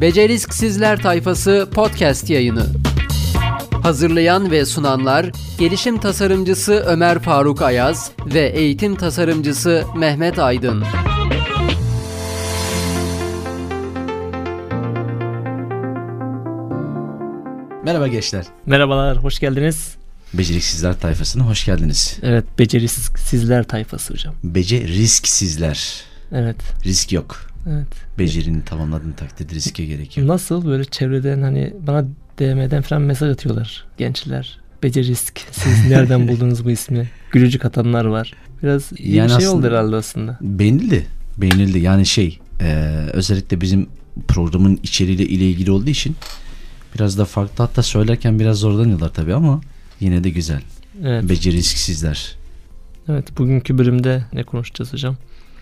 Becerisk Sizler Tayfası podcast yayını. Hazırlayan ve sunanlar gelişim tasarımcısı Ömer Faruk Ayaz ve eğitim tasarımcısı Mehmet Aydın. Merhaba gençler. Merhabalar, hoş geldiniz. Beceriksizler tayfasına hoş geldiniz. Evet, beceriksizler tayfası hocam. Beceriksizler. Evet. Risk yok. Evet. Becerini tamamladığın takdirde riske gerek yok. Nasıl böyle çevreden hani bana DM'den falan mesaj atıyorlar gençler. Becerisk. Siz nereden buldunuz bu ismi? Gülücük atanlar var. Biraz iyi Yani bir şey oldu herhalde aslında. Beğenildi. Beğenildi. Yani şey e, özellikle bizim programın içeriğiyle ile ilgili olduğu için biraz da farklı hatta söylerken biraz zorlanıyorlar tabii ama yine de güzel. Evet. Beceriksizler. evet, bugünkü bölümde ne konuşacağız hocam?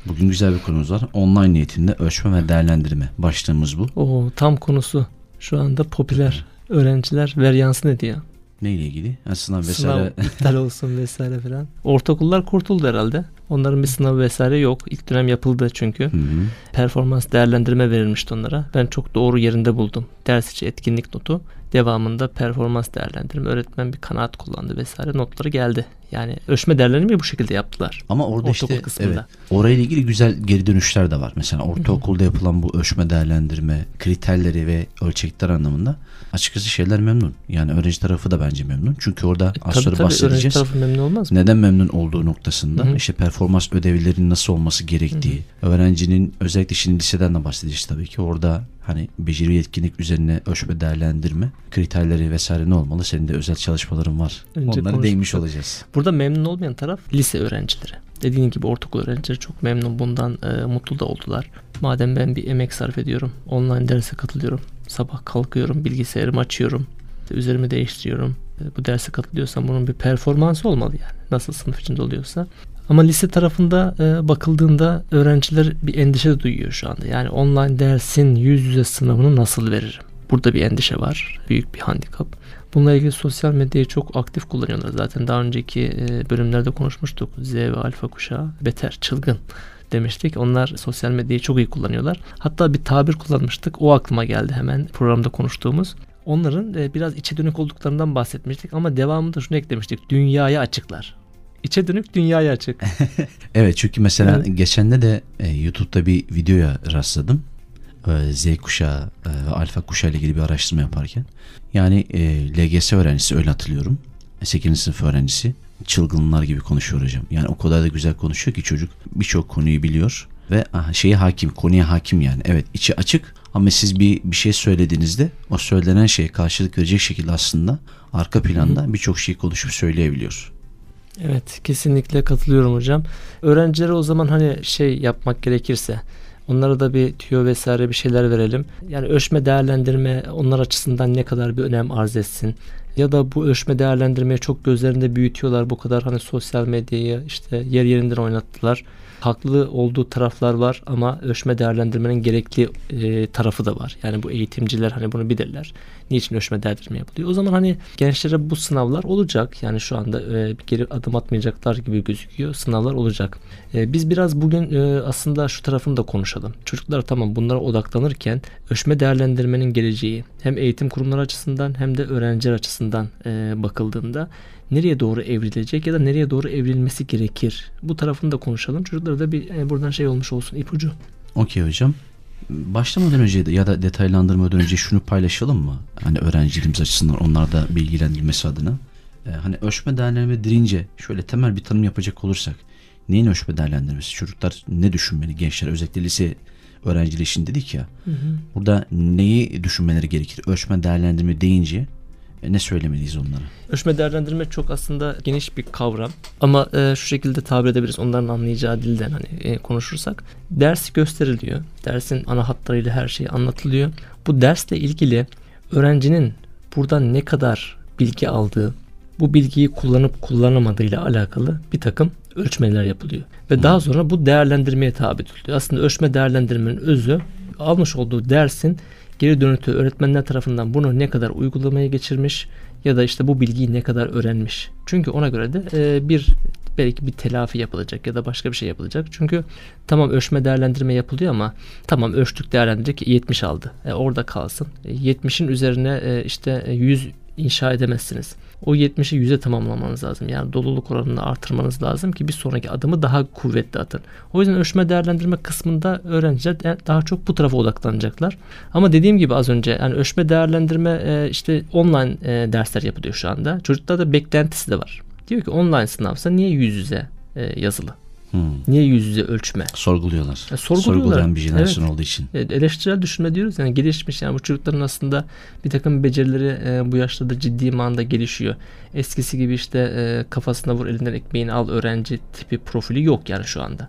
Bugün güzel bir konumuz var. Online eğitimde ölçme ve değerlendirme. Başlığımız bu. Oo, tam konusu. Şu anda popüler. Öğrenciler ver yansın ediyor. Neyle ilgili? Ha, sınav vesaire. Sınav iptal olsun vesaire falan. Ortaokullar kurtuldu herhalde. Onların bir sınavı vesaire yok. İlk dönem yapıldı çünkü. Hı hı. performans değerlendirme verilmişti onlara. Ben çok doğru yerinde buldum. Ders içi etkinlik notu. Devamında performans değerlendirme. Öğretmen bir kanaat kullandı vesaire. Notları geldi. Yani ölçme değerlendirmeyi bu şekilde yaptılar. Ama orada Ortaokul işte kısmında. evet, orayla ilgili güzel geri dönüşler de var. Mesela ortaokulda yapılan bu ölçme değerlendirme kriterleri ve ölçekler anlamında açıkçası şeyler memnun. Yani öğrenci tarafı da bence memnun. Çünkü orada az Tabii sonra tabii öğrenci bahsedeceğiz. tarafı memnun olmaz mı? Neden memnun olduğu noktasında Hı hı. işte performans ödevlerinin nasıl olması gerektiği, öğrencinin özellikle şimdi liseden de bahsedeceğiz tabii ki orada hani beceri yetkinlik üzerine ölçme değerlendirme kriterleri vesaire ne olmalı? Senin de özel çalışmaların var. Önce Onları değinmiş olacağız. Burada memnun olmayan taraf lise öğrencileri. Dediğin gibi ortaokul öğrencileri çok memnun bundan e, mutlu da oldular. Madem ben bir emek sarf ediyorum, online derse katılıyorum. Sabah kalkıyorum, bilgisayarımı açıyorum, üzerimi değiştiriyorum. E, bu derse katılıyorsam bunun bir performansı olmalı yani. Nasıl sınıf içinde oluyorsa. Ama lise tarafında e, bakıldığında öğrenciler bir endişe duyuyor şu anda. Yani online dersin yüz yüze sınavını nasıl veririm? Burada bir endişe var. Büyük bir handikap. Bununla ilgili sosyal medyayı çok aktif kullanıyorlar. Zaten daha önceki e, bölümlerde konuşmuştuk. Z ve alfa kuşağı beter, çılgın demiştik. Onlar sosyal medyayı çok iyi kullanıyorlar. Hatta bir tabir kullanmıştık. O aklıma geldi hemen programda konuştuğumuz. Onların e, biraz içe dönük olduklarından bahsetmiştik ama devamında şunu eklemiştik. Dünyaya açıklar. İçe dönük dünyaya açık. Evet çünkü mesela Evet. geçende de e, YouTube'da bir videoya rastladım. E, Z kuşağı ve alfa kuşağı ile ilgili bir araştırma yaparken. Yani e, LGS öğrencisi öyle hatırlıyorum. 8. sınıf öğrencisi çılgınlar gibi konuşuyor hocam. Yani o kadar da güzel konuşuyor ki çocuk birçok konuyu biliyor ve aha, şeye hakim, konuya hakim yani. Evet içi açık ama siz bir bir şey söylediğinizde o söylenen şeye karşılık verecek şekilde aslında arka planda birçok şeyi konuşup söyleyebiliyor. Evet kesinlikle katılıyorum hocam. Öğrencilere o zaman hani şey yapmak gerekirse onlara da bir tüyo vesaire bir şeyler verelim. Yani ölçme değerlendirme onlar açısından ne kadar bir önem arz etsin. Ya da bu ölçme değerlendirmeyi çok gözlerinde büyütüyorlar. Bu kadar hani sosyal medyayı işte yer yerinden oynattılar. Haklı olduğu taraflar var ama ölçme değerlendirmenin gerekli e, tarafı da var. Yani bu eğitimciler hani bunu bilirler. Niçin ölçme değerlendirme yapılıyor? O zaman hani gençlere bu sınavlar olacak. Yani şu anda e, geri adım atmayacaklar gibi gözüküyor. Sınavlar olacak. E, biz biraz bugün e, aslında şu tarafını da konuşalım. Çocuklar tamam bunlara odaklanırken ölçme değerlendirmenin geleceği hem eğitim kurumları açısından hem de öğrenciler açısından e, bakıldığında nereye doğru evrilecek ya da nereye doğru evrilmesi gerekir? Bu tarafını da konuşalım. Çocuklara da bir e, buradan şey olmuş olsun ipucu. Okey hocam. Başlamadan önce ya da detaylandırmadan önce şunu paylaşalım mı? Hani öğrencilerimiz açısından onlar da bilgilendirilmesi adına. Ee, hani ölçme değerlendirme deyince şöyle temel bir tanım yapacak olursak neyin ölçme değerlendirmesi? Çocuklar ne düşünmeli gençler özellikle lise öğrencileri için dedik ya. Burada neyi düşünmeleri gerekir? Ölçme değerlendirme deyince e, ne söylemeliyiz onlara? Ölçme değerlendirme çok aslında geniş bir kavram. Ama e, şu şekilde tabir edebiliriz. Onların anlayacağı dilden hani e, konuşursak. Ders gösteriliyor. Dersin ana hatlarıyla her şey anlatılıyor. Bu dersle ilgili öğrencinin buradan ne kadar bilgi aldığı bu bilgiyi kullanıp kullanamadığıyla alakalı bir takım ölçmeler yapılıyor. Ve daha sonra bu değerlendirmeye tabi tutuluyor. Aslında ölçme değerlendirmenin özü almış olduğu dersin geri dönütü öğretmenler tarafından bunu ne kadar uygulamaya geçirmiş ya da işte bu bilgiyi ne kadar öğrenmiş. Çünkü ona göre de e, bir belki bir telafi yapılacak ya da başka bir şey yapılacak. Çünkü tamam ölçme değerlendirme yapılıyor ama tamam ölçtük değerlendirdik 70 aldı. E, orada kalsın. E, 70'in üzerine e, işte 100 inşa edemezsiniz. O 70'i 100'e tamamlamanız lazım. Yani doluluk oranını artırmanız lazım ki bir sonraki adımı daha kuvvetli atın. O yüzden ölçme değerlendirme kısmında öğrenciler daha çok bu tarafa odaklanacaklar. Ama dediğim gibi az önce yani ölçme değerlendirme e, işte online e, dersler yapılıyor şu anda. Çocuklarda beklentisi de var. Diyor ki online sınavsa niye yüz yüze e, yazılı? Hmm. Niye yüz yüze ölçme? Sorguluyorlar. Ya, sorguluyorlar. Sorgulayan bir jenerasyon evet. olduğu için. Evet, eleştirel düşünme diyoruz yani gelişmiş yani bu çocukların aslında bir takım becerileri e, bu yaşlarda ciddi manada gelişiyor. Eskisi gibi işte e, kafasına vur elinden ekmeğini al öğrenci tipi profili yok yani şu anda.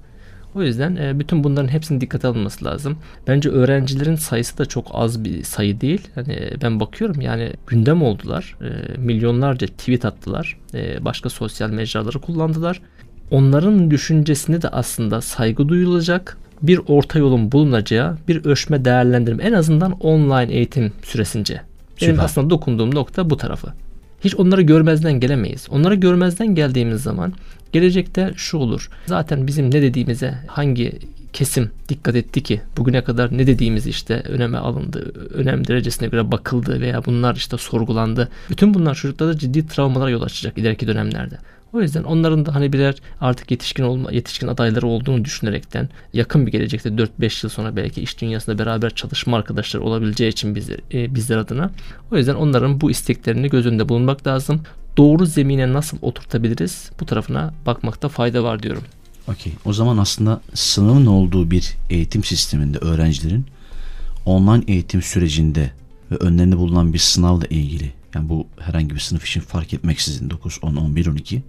O yüzden e, bütün bunların hepsinin dikkate alınması lazım. Bence öğrencilerin sayısı da çok az bir sayı değil. Hani ben bakıyorum yani gündem oldular. E, milyonlarca tweet attılar. E, başka sosyal mecraları kullandılar onların düşüncesine de aslında saygı duyulacak bir orta yolun bulunacağı bir ölçme değerlendirme en azından online eğitim süresince. Benim Süper. aslında dokunduğum nokta bu tarafı. Hiç onları görmezden gelemeyiz. Onları görmezden geldiğimiz zaman gelecekte şu olur. Zaten bizim ne dediğimize hangi kesim dikkat etti ki bugüne kadar ne dediğimiz işte öneme alındı, önem derecesine göre bakıldı veya bunlar işte sorgulandı. Bütün bunlar çocuklarda ciddi travmalara yol açacak ileriki dönemlerde. O yüzden onların da hani birer artık yetişkin olma yetişkin adayları olduğunu düşünerekten yakın bir gelecekte 4-5 yıl sonra belki iş dünyasında beraber çalışma arkadaşları olabileceği için bizler, e, bizler adına. O yüzden onların bu isteklerini göz önünde bulunmak lazım. Doğru zemine nasıl oturtabiliriz bu tarafına bakmakta fayda var diyorum. Okey. O zaman aslında sınavın olduğu bir eğitim sisteminde öğrencilerin online eğitim sürecinde ve önlerinde bulunan bir sınavla ilgili yani bu herhangi bir sınıf için fark etmeksizin 9, 10, 11, 12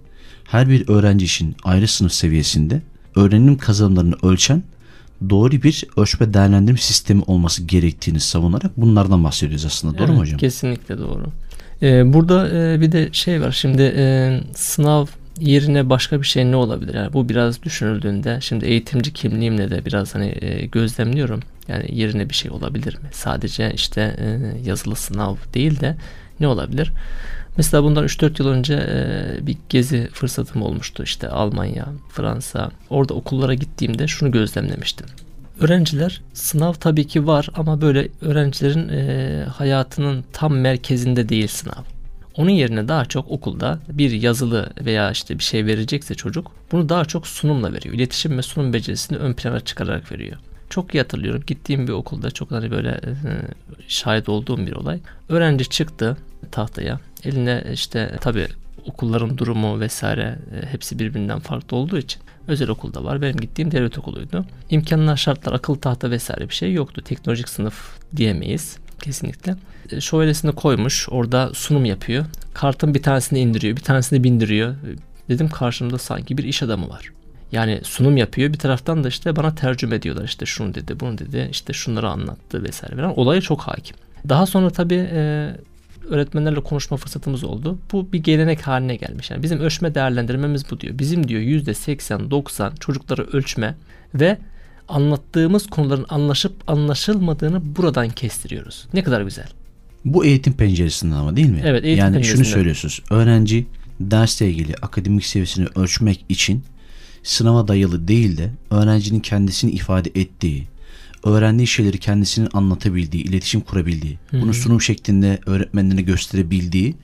her bir öğrenci için ayrı sınıf seviyesinde öğrenim kazanımlarını ölçen doğru bir ölçme değerlendirme sistemi olması gerektiğini savunarak bunlardan bahsediyoruz aslında. Doğru evet, mu hocam? Kesinlikle doğru. Ee, burada e, bir de şey var şimdi e, sınav yerine başka bir şey ne olabilir? Yani bu biraz düşünüldüğünde şimdi eğitimci kimliğimle de biraz hani e, gözlemliyorum. Yani yerine bir şey olabilir mi? Sadece işte e, yazılı sınav değil de ne olabilir? Mesela bundan 3-4 yıl önce e, bir gezi fırsatım olmuştu. İşte Almanya, Fransa. Orada okullara gittiğimde şunu gözlemlemiştim. Öğrenciler sınav tabii ki var ama böyle öğrencilerin e, hayatının tam merkezinde değil sınav. Onun yerine daha çok okulda bir yazılı veya işte bir şey verecekse çocuk bunu daha çok sunumla veriyor. İletişim ve sunum becerisini ön plana çıkararak veriyor. Çok iyi hatırlıyorum. Gittiğim bir okulda çok hani böyle e, şahit olduğum bir olay. Öğrenci çıktı tahtaya. Eline işte tabii okulların durumu vesaire e, hepsi birbirinden farklı olduğu için özel okulda var. Benim gittiğim devlet okuluydu. İmkanlar, şartlar, akıl tahta vesaire bir şey yoktu. Teknolojik sınıf diyemeyiz kesinlikle. E, şövalesini koymuş orada sunum yapıyor. Kartın bir tanesini indiriyor bir tanesini bindiriyor. Dedim karşımda sanki bir iş adamı var. Yani sunum yapıyor bir taraftan da işte bana tercüme ediyorlar işte şunu dedi bunu dedi işte şunları anlattı vesaire falan. Olaya çok hakim. Daha sonra tabii e, öğretmenlerle konuşma fırsatımız oldu. Bu bir gelenek haline gelmiş. Yani bizim ölçme değerlendirmemiz bu diyor. Bizim diyor yüzde 80-90 çocukları ölçme ve anlattığımız konuların anlaşıp anlaşılmadığını buradan kestiriyoruz. Ne kadar güzel. Bu eğitim penceresinden ama değil mi? Evet eğitim Yani şunu söylüyorsunuz. Öğrenci dersle ilgili akademik seviyesini ölçmek için sınava dayalı değil de öğrencinin kendisini ifade ettiği, öğrendiği şeyleri kendisinin anlatabildiği, iletişim kurabildiği, Hı-hı. bunu sunum şeklinde öğretmenlerine gösterebildiği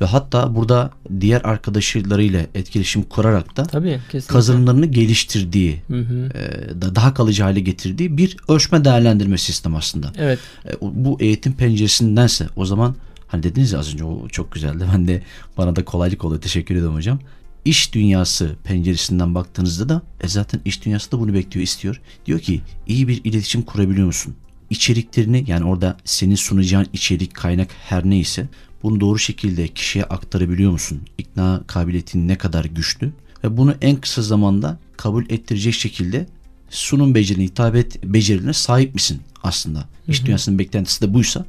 ve hatta burada diğer arkadaşlarıyla etkileşim kurarak da Tabii, kazanımlarını geliştirdiği, e, daha kalıcı hale getirdiği bir ölçme değerlendirme sistemi aslında. Evet. E, bu eğitim penceresindense o zaman hani dediniz ya az önce o çok güzeldi. Ben de bana da kolaylık oldu. Teşekkür ederim hocam iş dünyası penceresinden baktığınızda da e zaten iş dünyası da bunu bekliyor istiyor. Diyor ki iyi bir iletişim kurabiliyor musun? İçeriklerini yani orada senin sunacağın içerik kaynak her neyse bunu doğru şekilde kişiye aktarabiliyor musun? İkna kabiliyetin ne kadar güçlü? Ve bunu en kısa zamanda kabul ettirecek şekilde sunum becerine, hitabet becerilerine sahip misin aslında? İş dünyasının beklentisi de buysa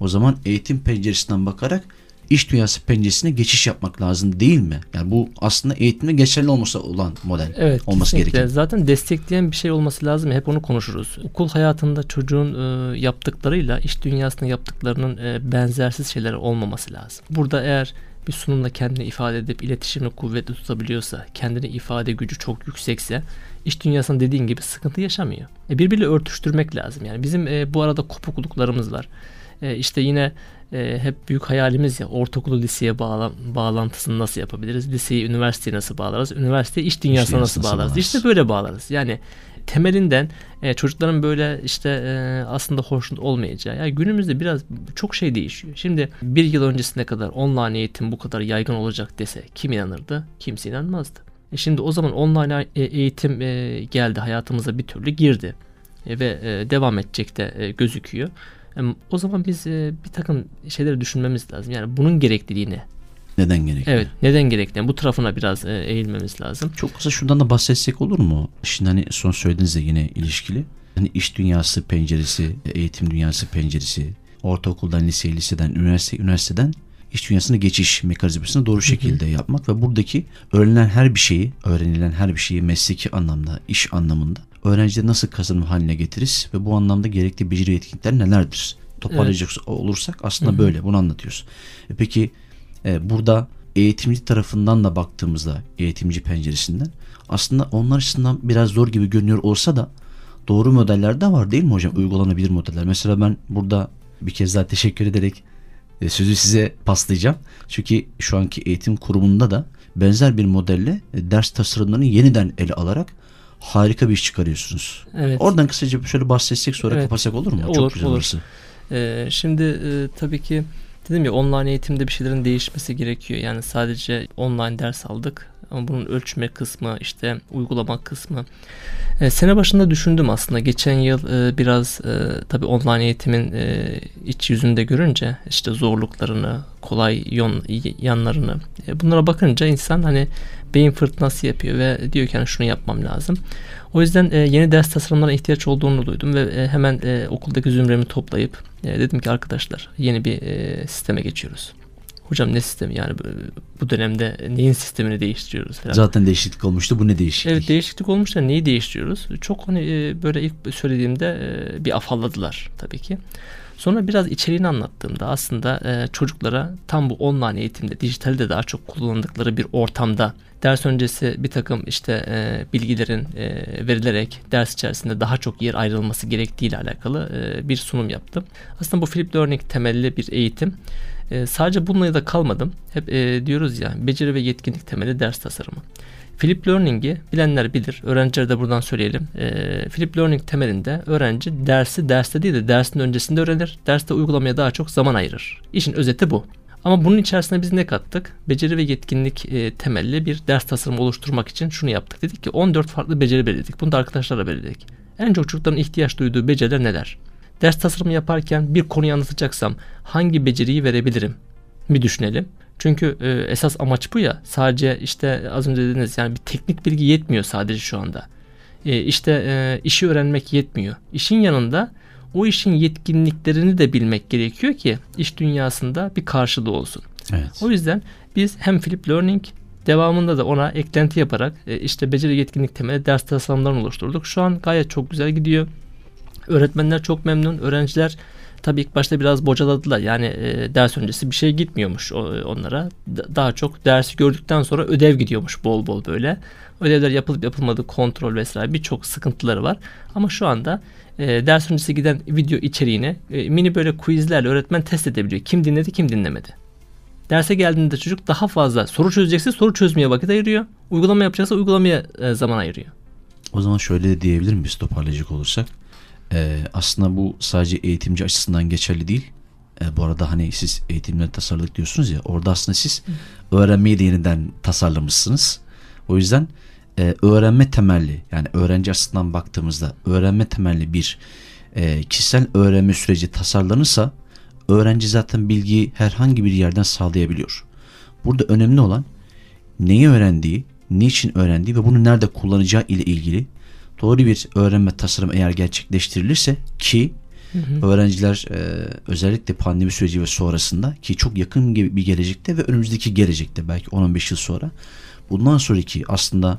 o zaman eğitim penceresinden bakarak iş dünyası penceresine geçiş yapmak lazım değil mi? Yani bu aslında eğitimde geçerli olması olan model evet, olması gerekiyor. Zaten destekleyen bir şey olması lazım. Hep onu konuşuruz. Okul hayatında çocuğun e, yaptıklarıyla iş dünyasında yaptıklarının e, benzersiz şeyler olmaması lazım. Burada eğer bir sunumla kendini ifade edip iletişimini kuvvetli tutabiliyorsa, kendini ifade gücü çok yüksekse iş dünyasında dediğin gibi sıkıntı yaşamıyor. E, birbiriyle örtüştürmek lazım. Yani bizim e, bu arada kopukluklarımız var. E, işte yine e, hep büyük hayalimiz ya ortaokulu liseye bağlan, bağlantısını nasıl yapabiliriz? Liseyi üniversiteye nasıl bağlarız? Üniversiteyi iş dünyasına nasıl, nasıl bağlarız? bağlarız? İşte böyle bağlarız. Yani temelinden e, çocukların böyle işte e, aslında hoşnut olmayacağı. Yani günümüzde biraz çok şey değişiyor. Şimdi bir yıl öncesine kadar online eğitim bu kadar yaygın olacak dese kim inanırdı? Kimse inanmazdı. E şimdi o zaman online e, eğitim e, geldi hayatımıza bir türlü girdi e, ve e, devam edecek de e, gözüküyor. E, o zaman biz e, bir takım şeyleri düşünmemiz lazım. Yani bunun gerekliliğini neden gerekli? Evet neden gerekli? Yani bu tarafına biraz e, eğilmemiz lazım. Çok kısa şuradan da bahsetsek olur mu? Şimdi hani son söylediğinizle yine ilişkili. Hani iş dünyası penceresi, eğitim dünyası penceresi, ortaokuldan liseye, liseden, üniversite, üniversiteden iş dünyasına geçiş mekanizmasını doğru şekilde yapmak ve buradaki öğrenilen her bir şeyi, öğrenilen her bir şeyi mesleki anlamda, iş anlamında öğrencileri nasıl kazanım haline getiririz ve bu anlamda gerekli beceri yetkinlikler nelerdir? Toparlayacak evet. olursak aslında Hı-hı. böyle bunu anlatıyoruz. E peki e, burada eğitimci tarafından da baktığımızda eğitimci penceresinden aslında onlar açısından biraz zor gibi görünüyor olsa da doğru modeller de var değil mi hocam? Uygulanabilir modeller. Mesela ben burada bir kez daha teşekkür ederek sözü size paslayacağım. Çünkü şu anki eğitim kurumunda da benzer bir modelle e, ders tasarımlarını yeniden ele alarak harika bir iş çıkarıyorsunuz. Evet. Oradan kısaca şöyle bahsetsek sonra evet. kapatsak olur mu? Olur, Çok güzel olur. Orası. Ee, şimdi e, tabii ki dedim ya online eğitimde bir şeylerin değişmesi gerekiyor. Yani sadece online ders aldık ama bunun ölçme kısmı işte uygulama kısmı. E, sene başında düşündüm aslında geçen yıl e, biraz e, tabii online eğitimin e, iç yüzünde görünce işte zorluklarını, kolay yon, yanlarını e, bunlara bakınca insan hani beyin fırtınası yapıyor ve diyor ki hani şunu yapmam lazım. O yüzden e, yeni ders tasarımlarına ihtiyaç olduğunu duydum ve e, hemen e, okuldaki zümremi toplayıp e, dedim ki arkadaşlar yeni bir e, sisteme geçiyoruz. Hocam ne sistemi yani bu dönemde neyin sistemini değiştiriyoruz falan. Zaten değişiklik olmuştu bu ne değişiklik? Evet değişiklik olmuş da neyi değiştiriyoruz? Çok hani e, böyle ilk söylediğimde e, bir afalladılar tabii ki. Sonra biraz içeriğini anlattığımda aslında e, çocuklara tam bu online eğitimde, dijitalde daha çok kullandıkları bir ortamda ders öncesi bir takım işte e, bilgilerin e, verilerek ders içerisinde daha çok yer ayrılması gerektiği ile alakalı e, bir sunum yaptım. Aslında bu Flip Learning temelli bir eğitim. E, sadece bununla da kalmadım. Hep e, diyoruz ya beceri ve yetkinlik temeli ders tasarımı. Flip Learning'i bilenler bilir. Öğrencilere de buradan söyleyelim. E, Flip Learning temelinde öğrenci dersi derste değil de dersin öncesinde öğrenir. Derste uygulamaya daha çok zaman ayırır. İşin özeti bu. Ama bunun içerisine biz ne kattık? Beceri ve yetkinlik e, temelli bir ders tasarımı oluşturmak için şunu yaptık. Dedik ki 14 farklı beceri belirledik. Bunu da arkadaşlarla belirledik. En çok çocukların ihtiyaç duyduğu beceriler neler? Ders tasarımı yaparken bir konuyu anlatacaksam hangi beceriyi verebilirim? Bir düşünelim. Çünkü e, esas amaç bu ya. Sadece işte az önce dediniz yani bir teknik bilgi yetmiyor sadece şu anda. E, işte e, işi öğrenmek yetmiyor. İşin yanında o işin yetkinliklerini de bilmek gerekiyor ki iş dünyasında bir karşılığı olsun. Evet. O yüzden biz hem Flip Learning devamında da ona eklenti yaparak e, işte beceri yetkinlik temeli ders tasarımlarını oluşturduk. Şu an gayet çok güzel gidiyor. Öğretmenler çok memnun. Öğrenciler tabii ilk başta biraz bocaladılar. Yani e, ders öncesi bir şey gitmiyormuş onlara. D- daha çok dersi gördükten sonra ödev gidiyormuş bol bol böyle. Ödevler yapılıp yapılmadığı kontrol vesaire birçok sıkıntıları var. Ama şu anda e, ders öncesi giden video içeriğini e, mini böyle quizlerle öğretmen test edebiliyor. Kim dinledi kim dinlemedi. Derse geldiğinde çocuk daha fazla soru çözecekse soru çözmeye vakit ayırıyor. Uygulama yapacaksa uygulamaya e, zaman ayırıyor. O zaman şöyle de diyebilir miyiz toparlayacak olursak? Ee, aslında bu sadece eğitimci açısından geçerli değil. Ee, bu arada hani siz eğitimleri tasarladık diyorsunuz ya orada aslında siz öğrenmeyi de yeniden tasarlamışsınız. O yüzden e, öğrenme temelli yani öğrenci açısından baktığımızda öğrenme temelli bir e, kişisel öğrenme süreci tasarlanırsa öğrenci zaten bilgiyi herhangi bir yerden sağlayabiliyor. Burada önemli olan neyi öğrendiği, niçin öğrendiği ve bunu nerede kullanacağı ile ilgili doğru bir öğrenme tasarım eğer gerçekleştirilirse ki hı hı. öğrenciler e, özellikle pandemi süreci ve sonrasında ki çok yakın bir gelecekte ve önümüzdeki gelecekte belki 10-15 yıl sonra bundan sonraki aslında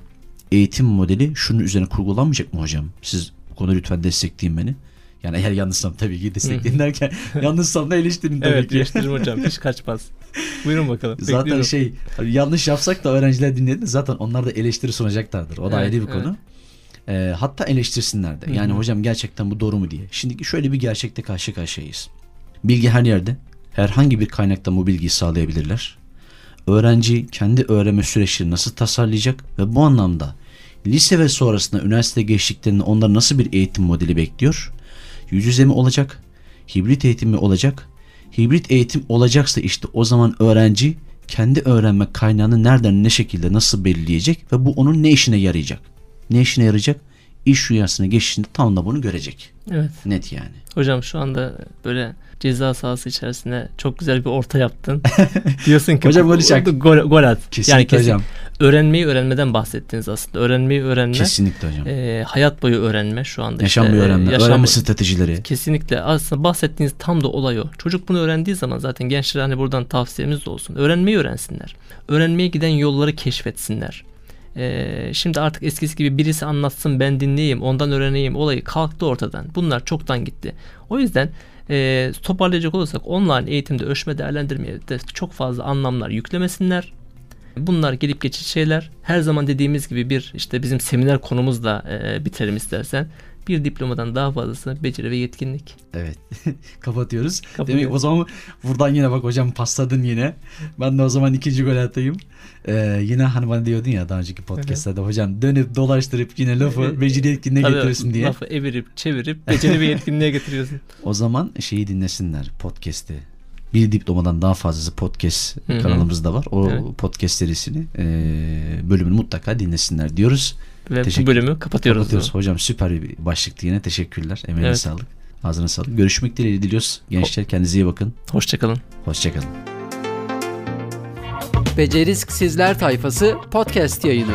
eğitim modeli şunun üzerine kurgulanmayacak mı hocam? Siz bu konuda lütfen destekleyin beni. Yani eğer yanlışsam tabii ki destekleyin derken yanlışsam da eleştirin tabii evet, ki. eleştirin hocam hiç kaçmaz. Buyurun bakalım. Zaten Bekliyorum. şey hani yanlış yapsak da öğrenciler dinledi zaten onlar da eleştiri sunacaklardır. O da Evet, ayrı bir evet. konu. Ee, hatta eleştirsinler de. Yani Hı hı. hocam gerçekten bu doğru mu diye. Şimdi şöyle bir gerçekte karşı karşıyayız. Bilgi her yerde. Herhangi bir kaynaktan bu bilgiyi sağlayabilirler. Öğrenci kendi öğrenme süreçlerini nasıl tasarlayacak ve bu anlamda lise ve sonrasında üniversite geçtiklerinde onlara nasıl bir eğitim modeli bekliyor? Yüz yüze mi olacak? Hibrit eğitim mi olacak? Hibrit eğitim olacaksa işte o zaman öğrenci kendi öğrenme kaynağını nereden ne şekilde nasıl belirleyecek ve bu onun ne işine yarayacak? Ne işine yarayacak? İş dünyasına geçişinde tam da bunu görecek. Evet. Net yani. Hocam şu anda böyle ceza sahası içerisinde çok güzel bir orta yaptın. Diyorsun ki Hocam gol çak. Gol, gol at. Kesinlikle hocam. Öğrenmeyi öğrenmeden bahsettiniz aslında. Öğrenmeyi öğrenme. Kesinlikle hocam. e, hayat boyu öğrenme şu anda. Yaşam işte, boyu öğrenme, yaşam- öğrenme stratejileri. Kesinlikle aslında bahsettiğiniz tam da olay o. Çocuk bunu öğrendiği zaman zaten gençlere hani buradan tavsiyemiz de olsun. Öğrenmeyi öğrensinler. Öğrenmeye giden yolları keşfetsinler. Şimdi artık eskisi gibi birisi anlatsın ben dinleyeyim ondan öğreneyim olayı kalktı ortadan. Bunlar çoktan gitti. O yüzden e, toparlayacak olursak online eğitimde ölçme değerlendirmeye de çok fazla anlamlar yüklemesinler. Bunlar gelip geçici şeyler. Her zaman dediğimiz gibi bir işte bizim seminer konumuzla e, bitirelim istersen. Bir diplomadan daha fazlası beceri ve yetkinlik. Evet. Kapatıyoruz. Kapatıyoruz. Demek o zaman buradan yine bak hocam pasladın yine. Ben de o zaman ikinci gol atayım. Ee, yine hani bana diyordun ya daha önceki podcastlerde hocam dönüp dolaştırıp yine lafı Evet. beceri yetkinliğe Tabii getirirsin diye. Lafı evirip çevirip beceri ve yetkinliğe getiriyorsun. O zaman şeyi dinlesinler podcast'i. Bir diplomadan daha fazlası podcast Hı hı. kanalımızda var. O Evet. podcast serisini e, bölümünü mutlaka dinlesinler diyoruz. Ve Teşekkür- bu bölümü kapatıyoruz. Kapatıyoruz. Hocam süper bir başlıktı yine. Teşekkürler. Emeğine Evet. sağlık. Ağzına sağlık. Görüşmek dileğiyle diliyoruz. Gençler kendinize iyi bakın. Hoşçakalın. Hoşçakalın. Becerisk Sizler Tayfası podcast yayını.